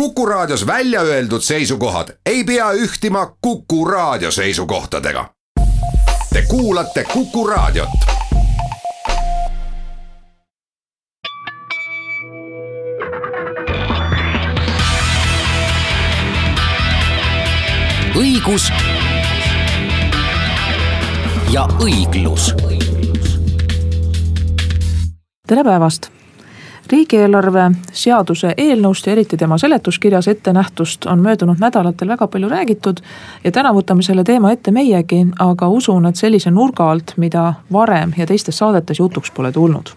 Kuku Raadios välja öeldud seisukohad ei pea ühtima Kuku Raadio seisukohtadega. Te kuulate Kuku Raadiot. õigus ja õiglus. tere päevast riigieelarve seaduse eelnõust ja eriti tema seletuskirjas ette nähtust on möödunud nädalatel väga palju räägitud. ja täna võtame selle teema ette meiegi, aga usun, et sellise nurga alt, mida varem ja teistes saadetes jutuks pole tulnud.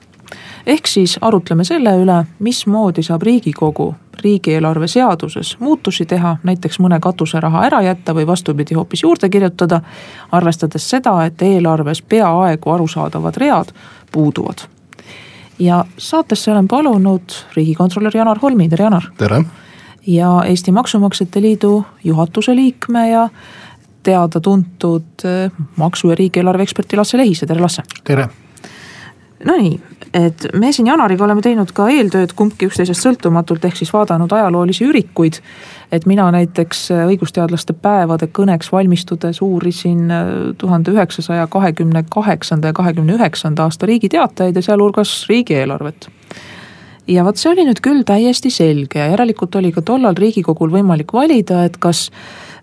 ehk siis arutleme selle üle, mismoodi saab riigikogu riigieelarve seaduses muutusi teha, näiteks mõne katuseraha ära jätta või vastupidi, hoopis juurde kirjutada. arvestades seda, et eelarves peaaegu arusaadavad read puuduvad ja saatesse olen palunud riigikontrolör Janar Holmi, tere Janar. tere. ja Eesti Maksumaksjate Liidu juhatuse liikme ja teada-tuntud eh, maksu- ja riigieelarve eksperti Lasse Lehise, tere Lasse. tere. Nonii, et me siin Janariga oleme teinud ka eeltööd kumbki üksteisest sõltumatult, ehk siis vaadanud ajaloolisi ürikuid. et mina näiteks õigusteadlaste päevade kõneks valmistudes uurisin äh, tuhande üheksasaja kahekümne kaheksanda ja kahekümne üheksanda aasta Riigi Teatajaid ja sealhulgas riigieelarvet ja vot see oli nüüd küll täiesti selge järelikult oli ka tollal riigikogul võimalik valida, et kas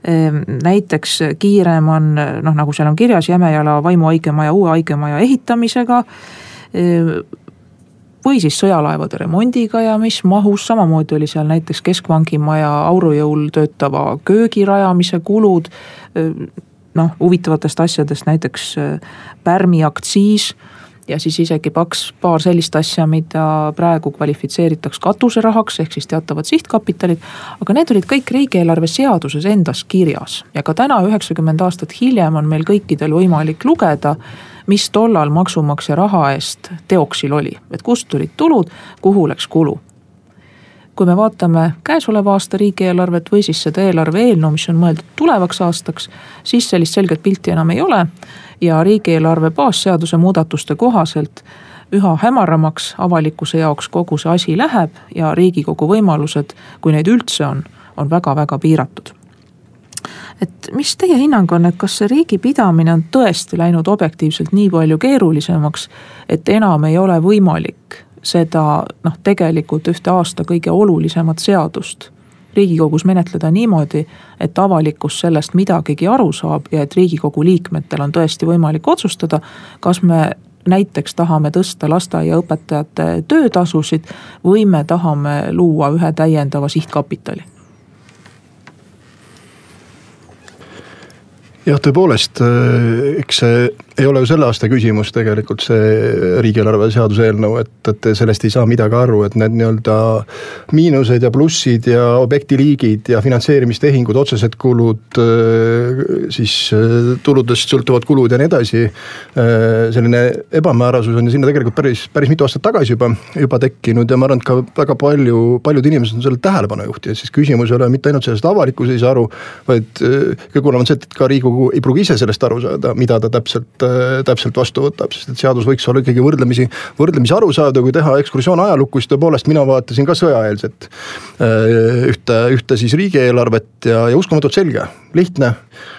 ehm, näiteks kiirem on noh, nagu seal on kirjas Jämejala vaimuhaigemaja uue haigemaja ehitamisega või siis sõjalaevade remondiga ja mis mahus, samamoodi oli seal näiteks Keskpangi maja aurujõul töötava köögi rajamise kulud. noh, huvitavatest asjadest näiteks Pärmi aktsiis ja siis isegi paks paar sellist asja, mida praegu kvalifitseeritaks katuserahaks, ehk siis teatavad sihtkapitalid. aga need olid kõik riigieelarve seaduses endas kirjas ja ka täna, üheksakümmend aastat hiljem on meil kõikidel võimalik lugeda mis tollal maksumaksja raha eest teoksil oli, et kust tulid tulud, kuhu läks kulu. kui me vaatame käesoleva aasta riigieelarvet või siis seda eelarve eelnõu, mis on mõeldud tulevaks aastaks, siis sellist selget pilti enam ei ole ja riigieelarve baasseaduse muudatuste kohaselt üha hämaramaks avalikkuse jaoks kogu see asi läheb ja riigikogu võimalused, kui neid üldse on, on väga-väga piiratud et mis teie hinnang on, et kas see riigi pidamine on tõesti läinud objektiivselt nii palju keerulisemaks, et enam ei ole võimalik seda noh, tegelikult ühte aasta kõige olulisemat seadust riigikogus menetleda niimoodi, et avalikkus sellest midagigi aru saab ja et riigikogu liikmetel on tõesti võimalik otsustada, kas me näiteks tahame tõsta lasteaiaõpetajate töötasusid või me tahame luua ühe täiendava sihtkapitali jah, tõepoolest, äh, eks see ei ole ju selle aasta küsimus tegelikult see riigieelarve seaduse eelnõu, et, et sellest ei saa midagi aru, et need nii-öelda miinused ja plussid ja objektiliigid ja finantseerimistehingud, otsesed kulud, siis tuludest sõltuvad kulud ja nii edasi. selline ebamäärasus on ju sinna tegelikult päris, päris mitu aastat tagasi juba, juba tekkinud ja ma arvan, et ka väga palju, paljud inimesed on sellele tähelepanu juhtinud, siis küsimus ei ole mitte ainult sellest, avalikkus ei saa aru, vaid kõige hullem on see, et ka riigikogu ei pruugi ise sellest aru saada, mida ta täpselt täpselt vastu võtab, sest et seadus võiks olla ikkagi võrdlemisi, võrdlemisi arusaadav, kui teha ekskursioon ajalukku, siis tõepoolest mina vaatasin ka sõjaeelset äh, ühte, ühte siis riigieelarvet ja, ja uskumatult selge, lihtne. Äh,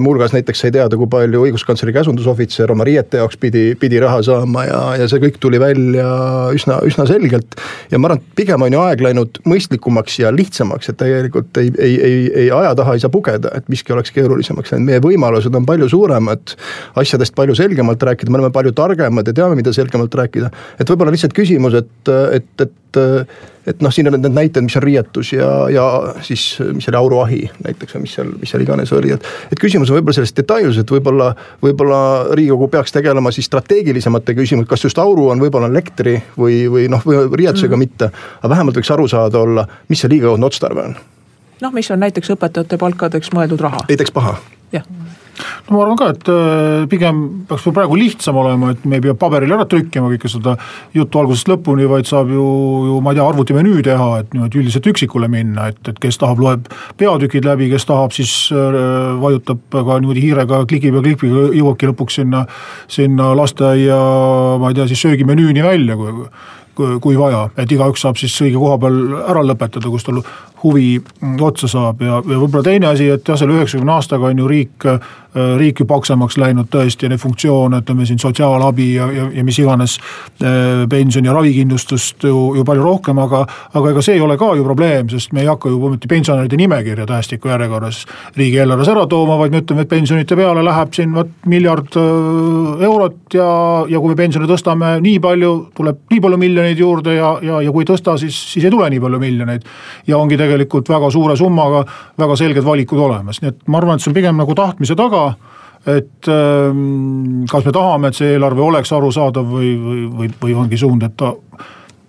muuhulgas näiteks sai teada, kui palju õiguskantsleri käsundusohvitser oma riiete jaoks pidi, pidi raha saama ja, ja see kõik tuli välja üsna, üsna selgelt. ja ma arvan, et pigem on ju aeg läinud mõistlikumaks ja lihtsamaks, et tegelikult ei, ei, ei, ei aja taha ei saa pugeda, et miski oleks keerulisemaks läinud, meie võimalused on palju suuremad. asjadest palju selgemalt rääkida, me oleme palju targemad ja teame, mida selgemalt rääkida. et võib-olla lihtsalt küsimus, et, et, et et noh, siin on need näited, mis on riietus ja, ja siis, mis oli auruahi näiteks või mis seal, mis seal iganes oli, et. et küsimus on võib-olla selles detailsus, et võib-olla, võib-olla riigikogu peaks tegelema siis strateegilisemate küsimustega, kas just auru on võib-olla elektri või, või noh, või riietusega mm mitte. aga vähemalt võiks aru saada olla, mis see liiga õudne otstarve on. noh, mis on näiteks õpetajate palkadeks mõeldud raha. näiteks paha. jah no ma arvan ka, et äh, pigem peaks praegu lihtsam olema, et me ei pea paberile ära trükkima kõike seda juttu algusest lõpuni, vaid saab ju, ju ma ei tea, arvutimenüü teha, et niimoodi üldiselt üksikule minna, et, et kes tahab, loeb peatükid läbi, kes tahab, siis äh, vajutab ka niimoodi hiirega klikib ja klikiga, jõuabki lõpuks sinna, sinna lasteaia, ma ei tea, siis söögimenüüni välja, kui kui vaja, et igaüks saab siis õige koha peal ära lõpetada, kus tal huvi otsa saab ja, ja võib-olla teine asi, et jah, selle üheksakümne aastaga on ju riik, riik ju paksemaks läinud tõesti ja neid funktsioone, ütleme siin sotsiaalabi ja, ja, ja mis iganes. pension ja ravikindlustust ju, ju palju rohkem, aga, aga ega see ei ole ka ju probleem, sest me ei hakka ju ometi pensionäride nimekirja tähestiku järjekorras riigieelarves ära tooma, vaid me ütleme, et pensionite peale läheb siin vot miljard eurot ja, ja kui me pensione tõstame nii palju, tuleb nii palju miljoneid juurde ja, ja, ja kui ei tõsta, siis, siis ei tule nii palju miljoneid. ja ongi tegelikult väga suure summaga väga selged valikud olemas, nii et ma arvan, et see on pigem nagu tahtmise taga et ähm, kas me tahame, et see eelarve oleks arusaadav või, või, või, või ongi suund, et ta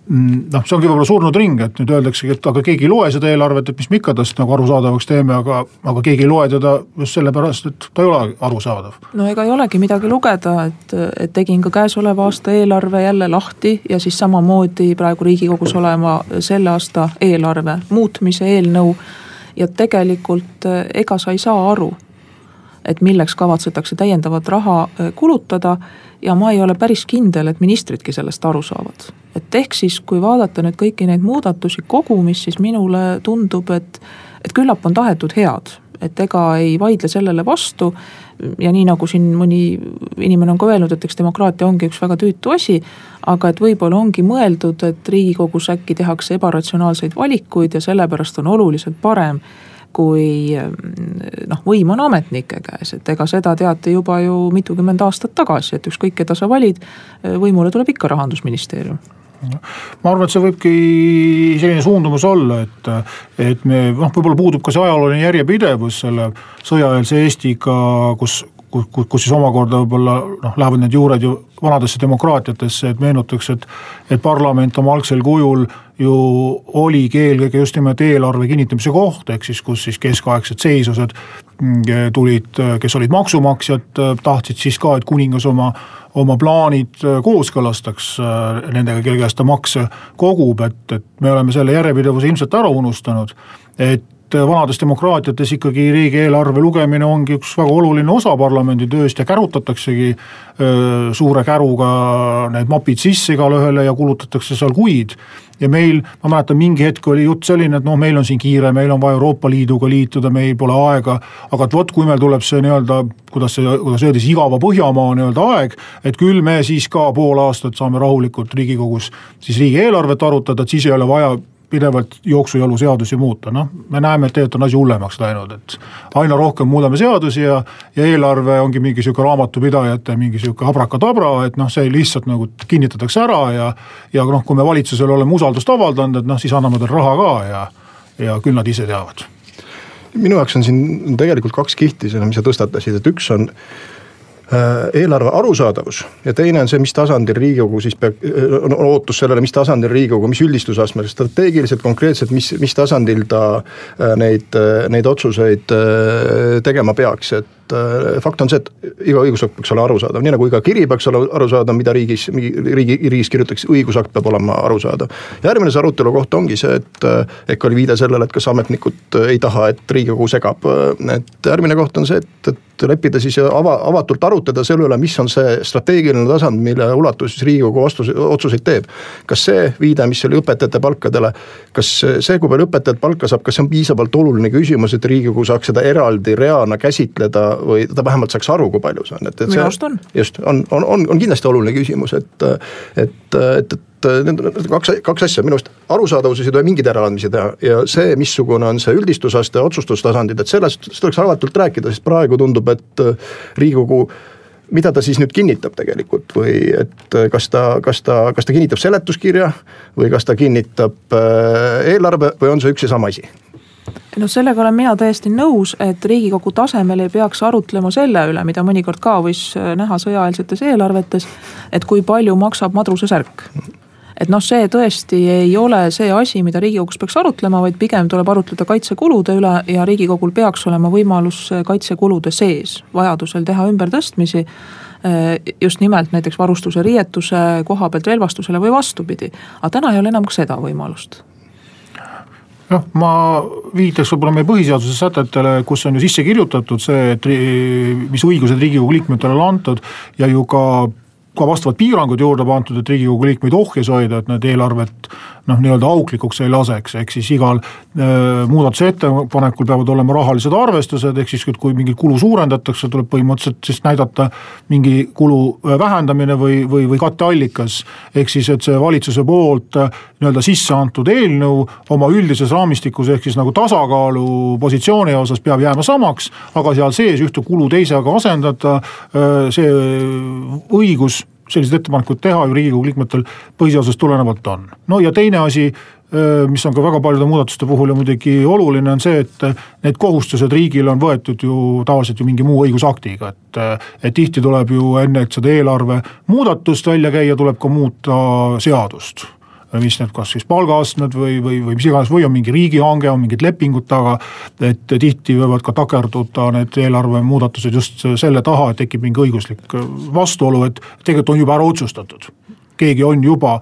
noh, see ongi võib-olla surnud ring, et nüüd öeldaksegi, et aga keegi ei loe seda eelarvet, et mis me ikka tast nagu arusaadavaks teeme, aga, aga keegi ei loe teda just sellepärast, et ta ei ole arusaadav. no ega ei olegi midagi lugeda, et, et tegin ka käesoleva aasta eelarve jälle lahti ja siis samamoodi praegu riigikogus olema selle aasta eelarve muutmise eelnõu. ja tegelikult ega sa ei saa aru, et milleks kavatsetakse täiendavat raha kulutada ja ma ei ole päris kindel, et ministridki sellest aru saavad. et ehk siis, kui vaadata nüüd kõiki neid muudatusi kogumis, siis minule tundub, et, et küllap on tahetud head, et ega ei vaidle sellele vastu. ja nii nagu siin mõni inimene on ka öelnud, et eks demokraatia ongi üks väga tüütu asi. aga et võib-olla ongi mõeldud, et riigikogus äkki tehakse ebaratsionaalseid valikuid ja sellepärast on oluliselt parem kui noh, võim on ametnike käes, et ega seda teati juba ju mitukümmend aastat tagasi, et ükskõik, keda sa valid, võimule tuleb ikka rahandusministeerium. Ma arvan, et see võibki selline suundumus olla, et, et me noh, võib-olla puudub ka see ajalooline järjepidevus selle sõjaeelse Eestiga, kus, kus, kus siis omakorda võib-olla noh, lähevad need juured ju vanadesse demokraatiatesse, et meenutaks, et, et parlament oma algsel kujul ju oligi eelkõige just nimelt eelarve kinnitamise koht, ehk siis kus siis keskaegsed seisused mm, tulid, kes olid maksumaksjad, tahtsid siis ka, et kuningas oma, oma plaanid kooskõlastaks nendega, kelle käest ta makse kogub, et, et me oleme selle järjepidevuse ilmselt ära unustanud. et et vanades demokraatiates ikkagi riigieelarve lugemine ongi üks väga oluline osa parlamendi tööst ja kärutataksegi suure käruga need mapid sisse igale ühele ja kulutatakse seal kuid. ja meil, ma mäletan, mingi hetk oli jutt selline, et noh, meil on siin kiire, meil on vaja Euroopa Liiduga liituda, meil pole aega. aga et vot, kui meil tuleb see nii-öelda, kuidas see, kuidas öeldi, siis igava Põhjamaa nii-öelda aeg. et küll me siis ka pool aastat saame rahulikult riigikogus siis riigieelarvet arutada, et siis ei ole vaja pidevalt jooksujalu seadusi muuta, noh, me näeme, et tegelikult on asi hullemaks läinud, et aina rohkem muudame seadusi ja, ja eelarve ongi mingi sihuke raamatupidajate mingi sihuke abrakadabra, et noh, see lihtsalt nagu kinnitatakse ära ja, ja noh, kui me valitsusele oleme usaldust avaldanud, et noh, siis anname talle raha ka ja, ja küll nad ise teavad. Minu jaoks on siin tegelikult kaks kihti, mis sa tõstatasid, et üks on eelarve arusaadavus. Ja teine on see, mis tasandil riigikogu siis peab, äh, on ootus sellele, mis tasandil riigikogu, mis üldistusastmel, strateegiliselt konkreetselt, mis, mis tasandil ta äh, neid, neid otsuseid tegema peaks, et fakt on see, et iga õigusakt peaks olema arusaadav, nii nagu iga kiri peaks olema arusaadav, mida riigis, riigi, riigis kirjutatakse, õigusakt peab olema arusaadav. järgmine see arutelu koht ongi see, et ehk oli viide sellele, et kas ametnikud ei taha, et riigikogu segab, et järgmine koht on see, et, et leppida siis ava, avatult arutada selle üle, mis on see strateegiline tasand, mille ulatuses riigikogu vastus, otsuseid teeb. kas see viide, mis oli õpetajate palkadele, kas see, kui palju õpetajat palka saab, kas see on piisavalt oluline küsimus, et riigikogu saaks seda eraldi reana käsitleda või ta vähemalt saaks aru, kui palju see on, et, et. minu arust on. just, on, on, on, on kindlasti oluline küsimus, et, et, et, et need kaks, kaks asja, minu arust arusaadavuses ei tule mingeid äraandmisi teha ja see, missugune on see üldistusaste, otsustustasandid, et sellest, sellest tuleks avatult rääkida, sest praegu tundub, et äh, riigikogu mida ta siis nüüd kinnitab tegelikult või et äh, kas ta, kas ta, kas ta kinnitab seletuskirja või kas ta kinnitab äh, eelarve või on see üks ja sama asi? No sellega olen mina täiesti nõus, et riigikogu tasemel ei peaks arutlema selle üle, mida mõnikord ka võis näha sõjaeelsetes eelarvetes. et kui palju maksab madruse särk et noh, see tõesti ei ole see asi, mida riigikogus peaks arutlema, vaid pigem tuleb arutleda kaitsekulude üle ja riigikogul peaks olema võimalus kaitsekulude sees vajadusel teha ümbertõstmisi eh, just nimelt näiteks varustuse, riietuse koha pealt relvastusele või vastupidi. aga täna ei ole enam ka seda võimalust jah, ma viitaks võib-olla meie põhiseaduse sätetele, kus on ju sisse kirjutatud see, et mis õigused riigikogu liikmetele on antud ja ju ka ka vastavad piirangud juurde pandud, et riigikogu liikmeid ohjes hoida, et need eelarvet noh, nii-öelda auklikuks ei laseks, ehk siis igal äh, muudatusettepanekul peavad olema rahalised arvestused, ehk siis kui mingit kulu suurendatakse, tuleb põhimõtteliselt siis näidata mingi kulu äh, vähendamine või, või, või katteallikas. ehk siis, et see valitsuse poolt äh, nii-öelda sisse antud eelnõu oma üldises raamistikus ehk siis nagu tasakaalu positsiooni osas peab jääma samaks, aga seal sees ühte kulu teisega asendada, äh, see õigus selliseid ettepanekuid teha ju riigikogu liikmetel põhiseadusest tulenevalt on. no ja teine asi, mis on ka väga paljude muudatuste puhul ja muidugi oluline, on see, et need kohustused riigile on võetud ju tavaliselt ju mingi muu õigusaktiga, et. et tihti tuleb ju enne, et seda eelarve muudatust välja käia, tuleb ka muuta seadust mis need, kas siis palgaastmed või, või, või mis iganes või on mingi riigihange, on mingid lepingud taga. et tihti võivad ka takerduda need eelarve muudatused just selle taha, et tekib mingi õiguslik vastuolu, et tegelikult on juba ära otsustatud keegi on juba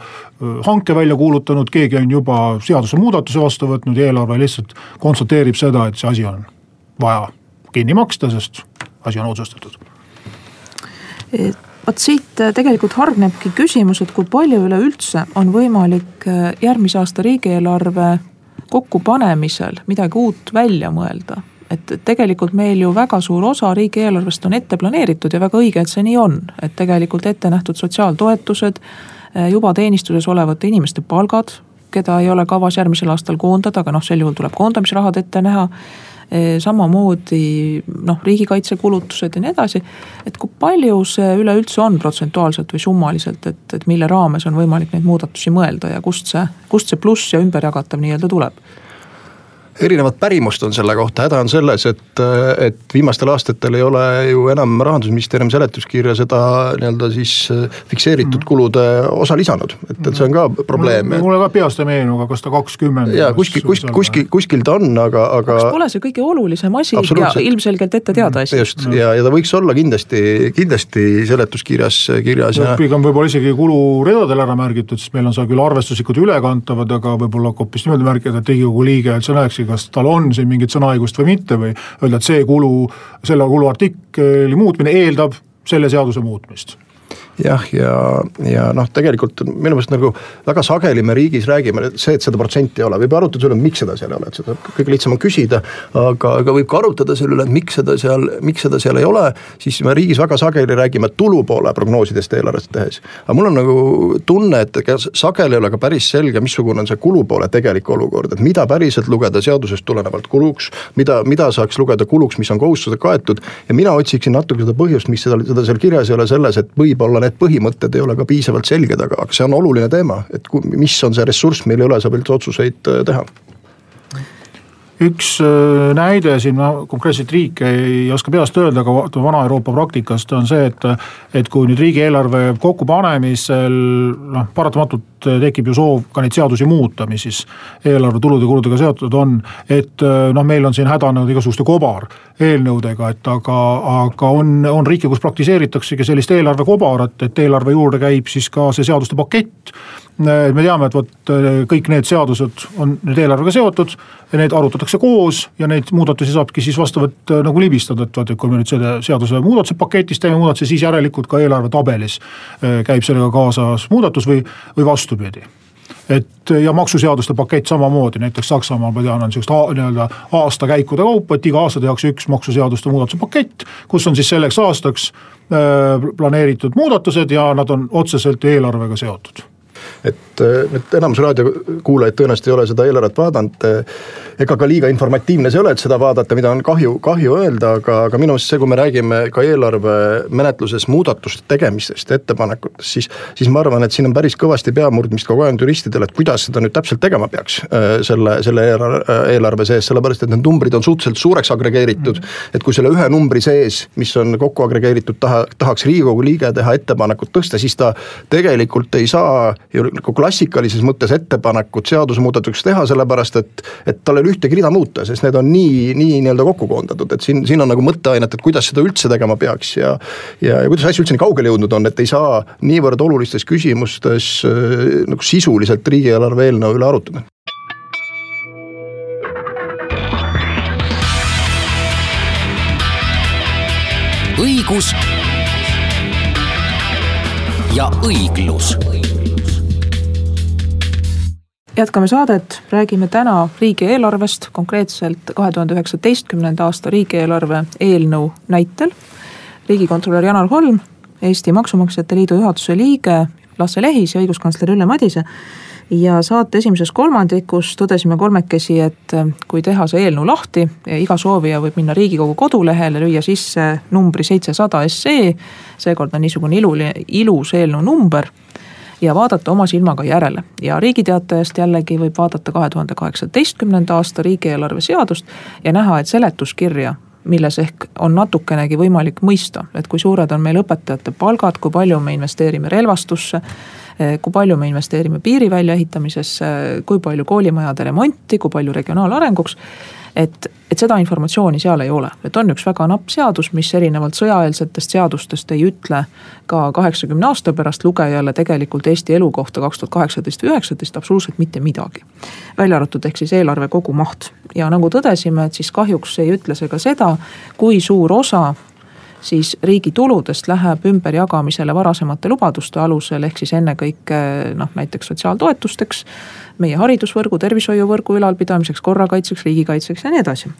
hanke välja kuulutanud, keegi on juba seadusemuudatuse vastu võtnud ja eelarve lihtsalt konstateerib seda, et see asi on vaja kinni maksta, sest asi on otsustatud vot siit äh, tegelikult hargnebki küsimus, et kui palju üleüldse on võimalik äh, järgmise aasta riigieelarve kokkupanemisel midagi uut välja mõelda. et tegelikult meil ju väga suur osa riigieelarvest on ette planeeritud ja väga õige, et see nii on, et tegelikult ette nähtud sotsiaaltoetused, äh, juba teenistuses olevate inimeste palgad, keda ei ole kavas järgmisel aastal koondada, aga noh, sel juhul tuleb koondamisrahad ette näha samamoodi noh, riigikaitsekulutused ja nii edasi. et kui palju see üleüldse on protsentuaalselt või summaliselt, et, et mille raames on võimalik neid muudatusi mõelda ja kust see, kust see pluss ja ümberjagatav nii-öelda tuleb? Erinevat pärimust on selle kohta, häda on selles, et, et viimastel aastatel ei ole ju enam rahandusministeeriumi seletuskirja seda nii-öelda siis fikseeritud mm. kulude osa lisanud, et, et see on ka probleem. mulle ka peast ei meenu, aga kas ta kakskümmend. ja kuskil, kuskil, kuskil, kuskil ta on, aga, aga. kas pole see kõige olulisem asi ja ilmselgelt ette teada asi? just ja, ja ta võiks olla kindlasti, kindlasti seletuskirjas kirjas ja. pigem võib-olla isegi kuluredadel ära märgitud, sest meil on seal küll arvestuslikud ülekantavad, aga võib-olla hoopis niimoodi märkida, et riigikogu liige üldse näekski kas tal on siin mingit sõnaõigust või mitte või öelda, et see kulu, selle kuluartikli muutmine eeldab selle seaduse muutmist jah, ja, ja, noh, tegelikult minu meelest nagu väga sageli me riigis räägime, see, et seda protsenti ei ole, võib arutada selle üle, miks seda seal ei ole, et seda kõige lihtsam on küsida. aga, aga võib ka arutada selle üle, et miks seda seal, miks seda seal ei ole, siis me riigis väga sageli räägime tulupoole prognoosidest eelarvest tehes. aga mul on nagu tunne, et ega sageli ei ole ka päris selge, missugune on see kulupoole tegelik olukord, et mida päriselt lugeda seadusest tulenevalt kuluks. mida, mida saaks lugeda kuluks, mis on kohustusega kaetud ja mina otsiksin natuke seda põhjust, miks seda, seda seal kirjas ei ole selles, et võib-olla need põhimõtted ei ole ka piisavalt selged, aga, aga see on oluline teema, et mis on see ressurss, mille üle saab üldse otsuseid äh, teha üks äh, näide siin, ma konkreetselt riike ei oska peast öelda, aga Vana-Euroopa praktikast on see, et. et kui nüüd riigieelarve kokkupanemisel noh, paratamatult tekib ju soov ka neid seadusi muuta, mis siis eelarve tulude-kuludega seotud on. et äh, noh, meil on siin hädanenud igasuguste kobareelnõudega, et aga, aga on, on riike, kus praktiseeritaksegi sellist eelarve kobarat, et eelarve juurde käib siis ka see seaduste pakett me teame, et vot kõik need seadused on nüüd eelarvega seotud ja need arutatakse koos ja neid muudatusi saabki siis vastavalt äh, nagu libistada, et vaata, et kui me nüüd selle seaduse muudatuse paketis teeme muudatuse, siis järelikult ka eelarve tabelis äh, käib sellega kaasas muudatus või, või vastupidi et ja maksuseaduste pakett samamoodi, näiteks Saksamaal ma tean, on sihukest nii-öelda aastakäikude kaupa, et iga aasta tehakse üks maksuseaduste muudatuse pakett. kus on siis selleks aastaks äh, planeeritud muudatused ja nad on otseselt eelarvega seotud et nüüd enamus raadiokuulajaid tõenäoliselt ei ole seda eelarvet vaadanud. ega ka liiga informatiivne see ei ole, et seda vaadata, mida on kahju, kahju öelda, aga, aga minu meelest see, kui me räägime ka eelarve menetluses muudatuste tegemistest, ettepanekutest, siis. siis ma arvan, et siin on päris kõvasti peamurdmist kogu aeg juristidel, et kuidas seda nüüd täpselt tegema peaks äh, selle, selle eelarve, eelarve sees, sellepärast et need numbrid on suhteliselt suureks agregeeritud et kui selle ühe numbri sees, mis on kokku agregeeritud, taha, tahaks riigikogu liige teha ettepanekut tõsta, siis ta tegelikult ei saa nagu klassikalises mõttes ettepanekut seadusemuudatuseks teha, sellepärast et. et tal ei ole ühtegi rida muuta, sest need on nii, nii nii-öelda kokku koondatud, et siin, siin on nagu mõtteainet, et kuidas seda üldse tegema peaks ja. ja, ja kuidas asi üldse nii kaugele jõudnud on, et ei saa niivõrd olulistes küsimustes äh, nagu sisuliselt riigieelarve eelnõu üle arutada. õigus ja õiglus jätkame saadet, räägime täna riigieelarvest, konkreetselt kahe tuhande üheksateistkümnenda aasta riigieelarve eelnõu näitel. riigikontrolör Janar Holm, Eesti Maksumaksjate Liidu juhatuse liige Lasse Lehis ja õiguskantsler Ülle Madise. ja saate esimeses kolmandikus tõdesime kolmekesi, et kui teha see eelnõu lahti, iga soovija võib minna riigikogu kodulehele, lüüa sisse numbri seitsesada SE. seekord on niisugune iluline, ilus eelnõu number ja vaadata oma silmaga järele. ja Riigi Teatajast jällegi võib vaadata kahe tuhande kaheksateistkümnenda aasta riigieelarve seadust ja näha, et seletuskirja milles ehk on natukenegi võimalik mõista, et kui suured on meil õpetajate palgad, kui palju me investeerime relvastusse, kui palju me investeerime piiri väljaehitamisesse, kui palju koolimajade remonti, kui palju regionaalarenguks et, et seda informatsiooni seal ei ole, et on üks väga napp seadus, mis erinevalt sõjaeelsetest seadustest ei ütle ka kaheksakümne aasta pärast lugejale tegelikult Eesti elu kohta kaks tuhat kaheksateist või üheksateist absoluutselt mitte midagi. välja arvatud ehk siis eelarve kogumaht ja nagu tõdesime, et siis kahjuks ei ütle see ka seda, kui suur osa siis riigi tuludest läheb ümberjagamisele varasemate lubaduste alusel, ehk siis ennekõike noh, näiteks sotsiaaltoetusteks, meie haridusvõrgu, tervishoiuvõrgu ülalpidamiseks, korrakaitseks, riigikaitseks ja nii edasi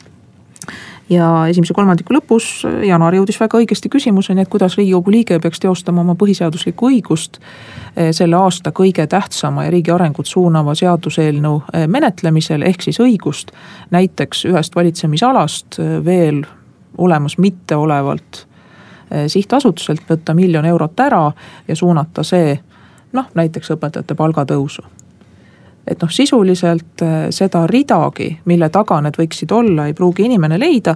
ja esimese kolmandiku lõpus Janar jõudis väga õigesti küsimuseni, et kuidas riigikogu liige peaks teostama oma põhiseaduslikku õigust eh, selle aasta kõige tähtsama ja riigi arengut suunava seaduseelnõu eh, menetlemisel, ehk siis õigust näiteks ühest valitsemisalast eh, veel olemas mitteolevalt sihtasutuselt võtta miljon eurot ära ja suunata see noh, näiteks õpetajate palgatõusu. Et noh, sisuliselt eh, seda ridagi, mille taga need võiksid olla, ei pruugi inimene leida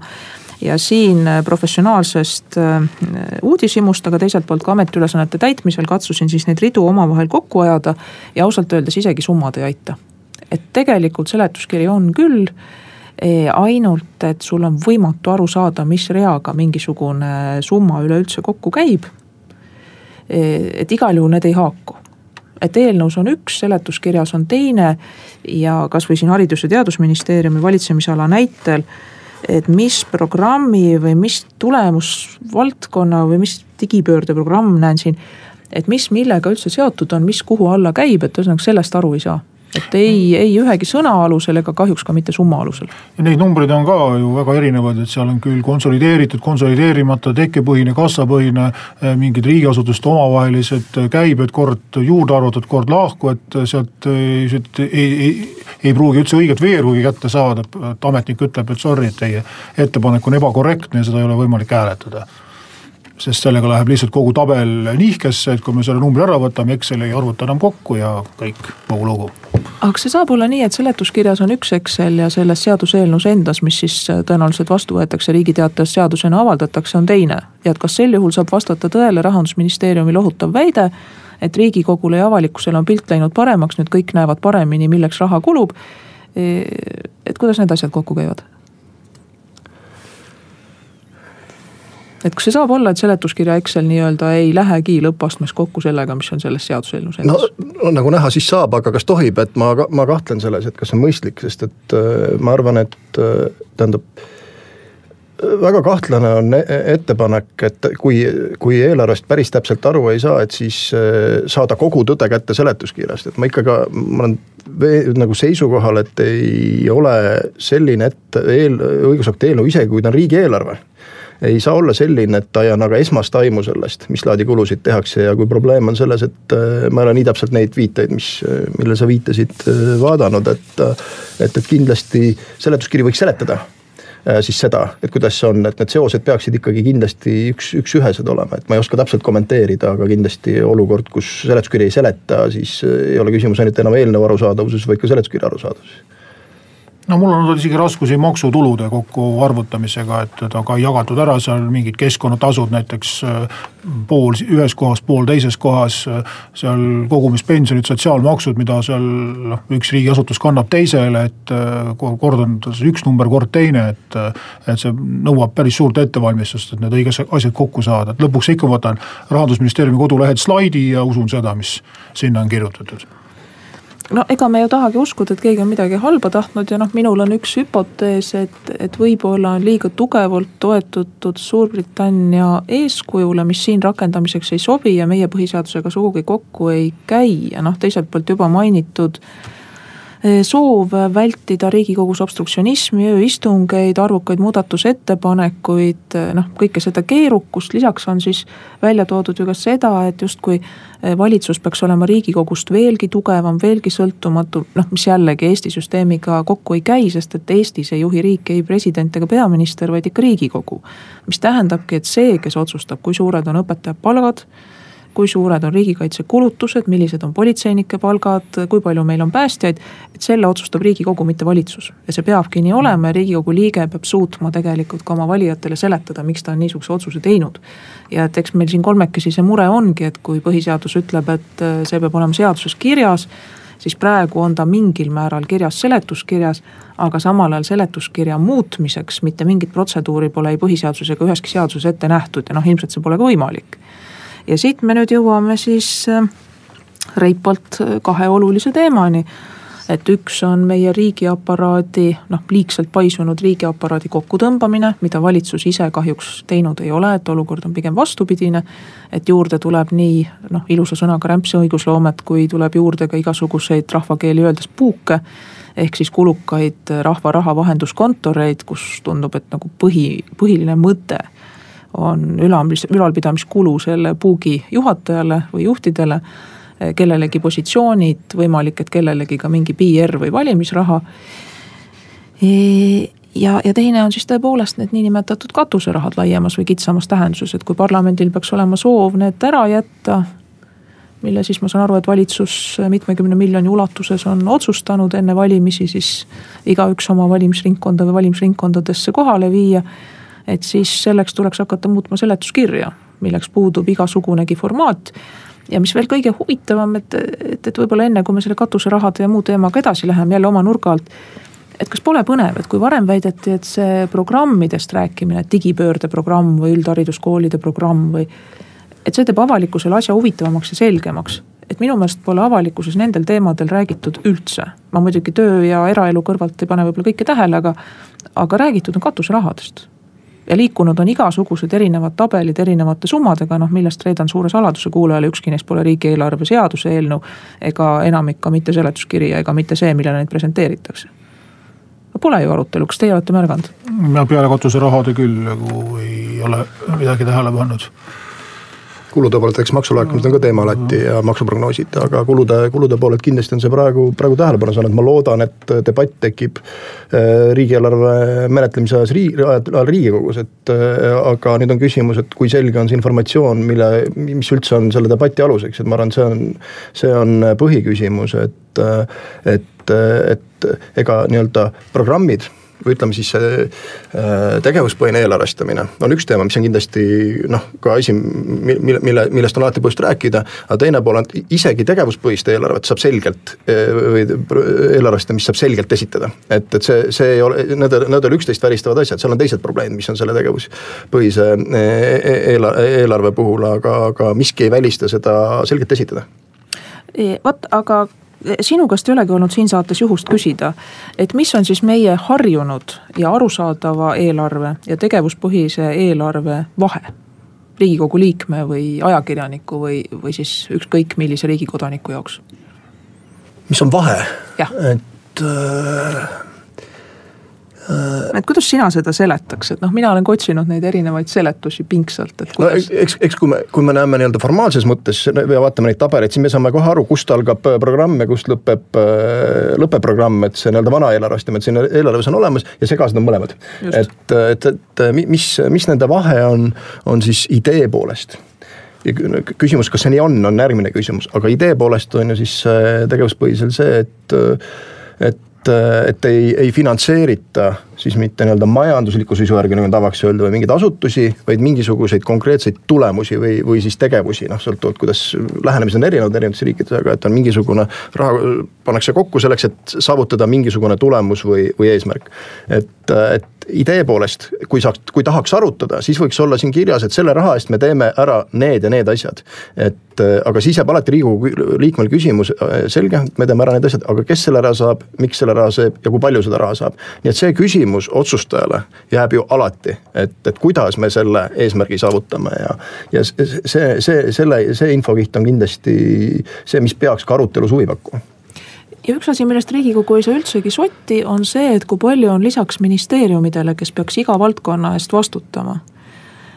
ja siin eh, professionaalsest uudishimust, aga teiselt poolt ka ametiülesannete täitmisel katsusin siis neid ridu omavahel kokku ajada ja ausalt öeldes isegi summad ei aita. et tegelikult seletuskiri on küll ainult, et sul on võimatu aru saada, mis reaga mingisugune summa üleüldse kokku käib. et igal juhul need ei haaku et eelnõus on üks, seletuskirjas on teine ja kasvõi siin Haridus- ja Teadusministeeriumi valitsemisala näitel. et mis programmi või mis tulemusvaldkonna või mis digipöördeprogramm näen siin. et mis millega üldse seotud on, mis kuhu alla käib, et ühesõnaga sellest aru ei saa et ei, ei ühegi sõna alusel ega kahjuks ka mitte summa alusel. ja neid numbreid on ka ju väga erinevaid, et seal on küll konsolideeritud, konsolideerimata, tekkepõhine, kassapõhine, eh, mingid riigiasutuste omavahelised käibed, kord juurde arvatud, kord lahku, et sealt, sealt ei, ei, ei pruugi üldse õiget veerhuvi kätte saada, et ametnik ütleb, et sorry, et teie ettepanek on ebakorrektne ja seda ei ole võimalik hääletada. Sest sellega läheb lihtsalt kogu tabel nihkesse, et kui me selle numbri ära võtame, Excel ei arvuta enam kokku ja kõik, kogu lugu aga kas see saab olla nii, et seletuskirjas on üks Excel ja selles seaduseelnõus endas, mis siis äh, tõenäoliselt vastu võetakse, Riigi Teatajas seadusena avaldatakse, on teine. ja et kas sel juhul saab vastata tõele rahandusministeeriumi lohutav väide, et riigikogule ja avalikkusele on pilt läinud paremaks, nüüd kõik näevad paremini, milleks raha kulub. E, et kuidas need asjad kokku käivad? Et kas see saab olla, et seletuskirja Excel nii-öelda ei lähegi lõppastmes kokku sellega, mis on selles seaduseelnõus endas? no nagu näha, siis saab, aga kas tohib, et ma, ma kahtlen selles, et kas see on mõistlik, sest et äh, ma arvan, et äh, tähendab väga kahtlane on e-, ettepanek, et kui, kui eelarvest päris täpselt aru ei saa, et siis äh, saada kogu tõde kätte seletuskirjast, et ma ikkagi, ma olen nagu seisukohal, et ei ole selline ette, eel, õigusakti eelnõu, isegi kui ta on riigieelarve ei saa olla selline, et ta ei anna ka esmast aimu sellest, mis laadi kulusid tehakse ja kui probleem on selles, et äh, ma ei ole nii täpselt neid viiteid, mis, äh, millele sa viitasid, äh, vaadanud, et. et, et kindlasti seletuskiri võiks seletada siis seda, et kuidas see on, et need seosed peaksid ikkagi kindlasti üks, üks-ühesed olema, et ma ei oska täpselt kommenteerida, aga kindlasti olukord, kus seletuskiri ei seleta, siis ei ole küsimus ainult enam eelnõu arusaadavuses, vaid ka seletuskirja arusaadavuses no mul on olnud isegi raskusi maksutulude kokkuarvutamisega, et ta ka jagatud ära seal mingid keskkonnatasud näiteks äh, pool ühes kohas, pool teises kohas. Äh, seal kogumispensionid, sotsiaalmaksud, mida seal noh, üks riigiasutus kannab teisele, et äh, kord on üks number, kord teine, et. et see nõuab päris suurt ettevalmistust, et need õiged asjad kokku saada, et lõpuks ikka võtan rahandusministeeriumi kodulehelt slaidi ja usun seda, mis sinna on kirjutatud no ega me ju tahagi uskuda, et keegi on midagi halba tahtnud ja noh, minul on üks hüpotees, et, et võib-olla on liiga tugevalt toetutud Suurbritannia eeskujule, mis siin rakendamiseks ei sobi ja meie põhiseadusega sugugi kokku ei käi. Ja noh, teiselt poolt juba mainitud soov vältida riigikogus obstruktsionismi, ööistungeid, arvukaid muudatusettepanekuid, eh, noh kõike seda keerukust, lisaks on siis välja toodud ju ka seda, et justkui eh, valitsus peaks olema riigikogust veelgi tugevam, veelgi sõltumatu, noh mis jällegi Eesti süsteemiga kokku ei käi, sest et Eestis ei juhi riiki ei president ega peaminister, vaid ikka riigikogu. mis tähendabki, et see, kes otsustab, kui suured on õpetaja palgad kui suured on riigikaitsekulutused, millised on politseinike palgad, kui palju meil on päästjaid. et selle otsustab riigikogu, mitte valitsus ja see peabki nii olema ja riigikogu liige peab suutma tegelikult ka oma valijatele seletada, miks ta on niisuguse otsuse teinud. ja et eks meil siin kolmekesi see mure ongi, et kui põhiseadus ütleb, et äh, see peab olema seaduses kirjas siis praegu on ta mingil määral kirjas seletuskirjas, aga samal ajal seletuskirja muutmiseks mitte mingit protseduuri pole ei põhiseaduses ega üheski seaduses ette nähtud ja noh, ilmselt see pole ka võimalik ja siit me nüüd jõuame siis äh, reipalt äh, kahe olulise teemani. et üks on meie riigiaparaadi, noh liigselt paisunud riigiaparaadi kokkutõmbamine, mida valitsus ise kahjuks teinud ei ole, et olukord on pigem vastupidine. et juurde tuleb nii noh, ilusa sõnaga rämpsi õigusloomet, kui tuleb juurde ka igasuguseid rahvakeeli öeldes puuke ehk siis kulukaid rahva raha vahenduskontoreid, kus tundub, et nagu põhi, põhiline mõte on ülamis, ülalpidamiskulu selle puugi juhatajale või juhtidele, kellelegi positsioonid, võimalik, et kellelegi ka mingi PR või valimisraha. ja, ja teine on siis tõepoolest need niinimetatud katuserahad laiemas või kitsamas tähenduses, et kui parlamendil peaks olema soov need ära jätta, mille siis ma saan aru, et valitsus mitmekümne miljoni ulatuses on otsustanud enne valimisi siis igaüks oma valimisringkonda või valimisringkondadesse kohale viia et siis selleks tuleks hakata muutma seletuskirja, milleks puudub igasugunegi formaat ja mis veel kõige huvitavam, et, et, et võib-olla enne, kui me selle katuserahade ja muu teemaga edasi läheme jälle oma nurga alt. et kas pole põnev, et kui varem väideti, et see programmidest rääkimine, digipöörde programm või üldhariduskoolide programm või. et see teeb avalikkusele asja huvitavamaks ja selgemaks. et minu meelest pole avalikkuses nendel teemadel räägitud üldse. ma muidugi töö ja eraelu kõrvalt ei pane võib-olla kõike tähele, aga, aga räägitud on katuserahadest ja liikunud on igasugused erinevad tabelid erinevate summadega, noh millest reedan suure saladuse kuulajale, ükski neist pole riigieelarve seaduse eelnõu. ega enamik ka mitte seletuskiri ega mitte see, millele neid presenteeritakse. no pole ju arutelu, kas teie olete märganud? mina peale katuserahade küll nagu ei ole midagi tähele pannud kulude poolelt, eks maksulaekumised on ka teema alati ja maksuprognoosid, aga kulude, kulude poolelt kindlasti on see praegu, praegu tähelepanu saanud, ma loodan, et debatt tekib äh, riigieelarve menetlemise ajas riigi, ajal riigikogus, et äh, aga nüüd on küsimus, et kui selge on see informatsioon, mille, mis üldse on selle debati aluseks, et ma arvan, et see on, see on põhiküsimus, et, et, et ega nii-öelda programmid või ütleme siis see äh, tegevuspõhine eelarvestamine on üks teema, mis on kindlasti noh, ka asi, mille, mille, millest on alati põhjust rääkida, aga teine pool on, isegi tegevuspõhist eelarvet saab selgelt äh, või eelarvestamist saab selgelt esitada. et, et see, see ei ole, need, need ole üksteist välistavad asjad, seal on teised probleemid, mis on selle tegevuspõhise äh, eelarve, eelarve puhul, aga, aga miski ei välista seda selgelt esitada vot, aga sinu käest ei olegi olnud siin saates juhust küsida, et mis on siis meie harjunud ja arusaadava eelarve ja tegevuspõhise eelarve vahe? riigikogu liikme või ajakirjaniku või, või siis ükskõik millise riigi kodaniku jaoks? mis on vahe? et äh et kuidas sina seda seletaks, et noh, mina olen ka otsinud neid erinevaid seletusi pingsalt, et kuidas no,. eks, eks kui me, kui me näeme nii-öelda formaalses mõttes ja vaatame neid tabeleid, siis me saame kohe aru, kust algab äh, programm ja kust lõpeb, äh, lõpeb programm, et see nii-öelda vana eelarvestamine, et siin eelarves on olemas ja segased on mõlemad. et, et, et mis, mis nende vahe on, on siis idee poolest ja küsimus, kas see nii on, on järgmine küsimus, aga idee poolest on ju siis tegevuspõhisel see, et, et et, ei, ei finantseerita siis mitte nii-öelda majandusliku sisu järgi, nagu tavaks öelda, või mingeid asutusi, vaid mingisuguseid konkreetseid tulemusi või, või siis tegevusi, noh sõltuvalt, kuidas lähenemised on erinevad erinevates riikides, aga et on mingisugune raha pannakse kokku selleks, et saavutada mingisugune tulemus või, või eesmärk. et et idee poolest, kui saaks, kui tahaks arutada, siis võiks olla siin kirjas, et selle raha eest me teeme ära need ja need asjad. et äh, aga siis jääb alati Riigikogu liikmel küsimus, äh, selge, me teeme ära need asjad, aga kes selle raha saab, miks selle raha saab ja kui palju seda raha saab. nii et see küsimus otsustajale jääb ju alati, et, et kuidas me selle eesmärgi saavutame ja. ja see, see, selle, see infokiht on kindlasti see, mis peaks ka arutelus huvi pakkuma ja üks asi, millest Riigikogu ei saa üldsegi sotti, on see, et kui palju on lisaks ministeeriumidele, kes peaks iga valdkonna eest vastutama.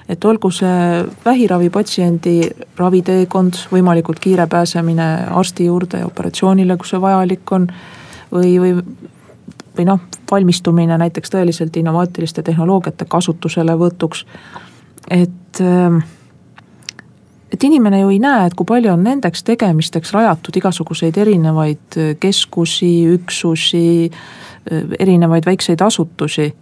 et olgu see vähiravipatsiendi raviteekond, võimalikult kiire pääsemine arsti juurde ja operatsioonile, kus see vajalik on. või, või, või noh, valmistumine näiteks tõeliselt innovaatiliste tehnoloogiate kasutuselevõtuks. et äh, et inimene ju ei näe, et kui palju on nendeks tegemisteks rajatud igasuguseid erinevaid äh, keskusi, üksusi, äh, erinevaid väikseid asutusi.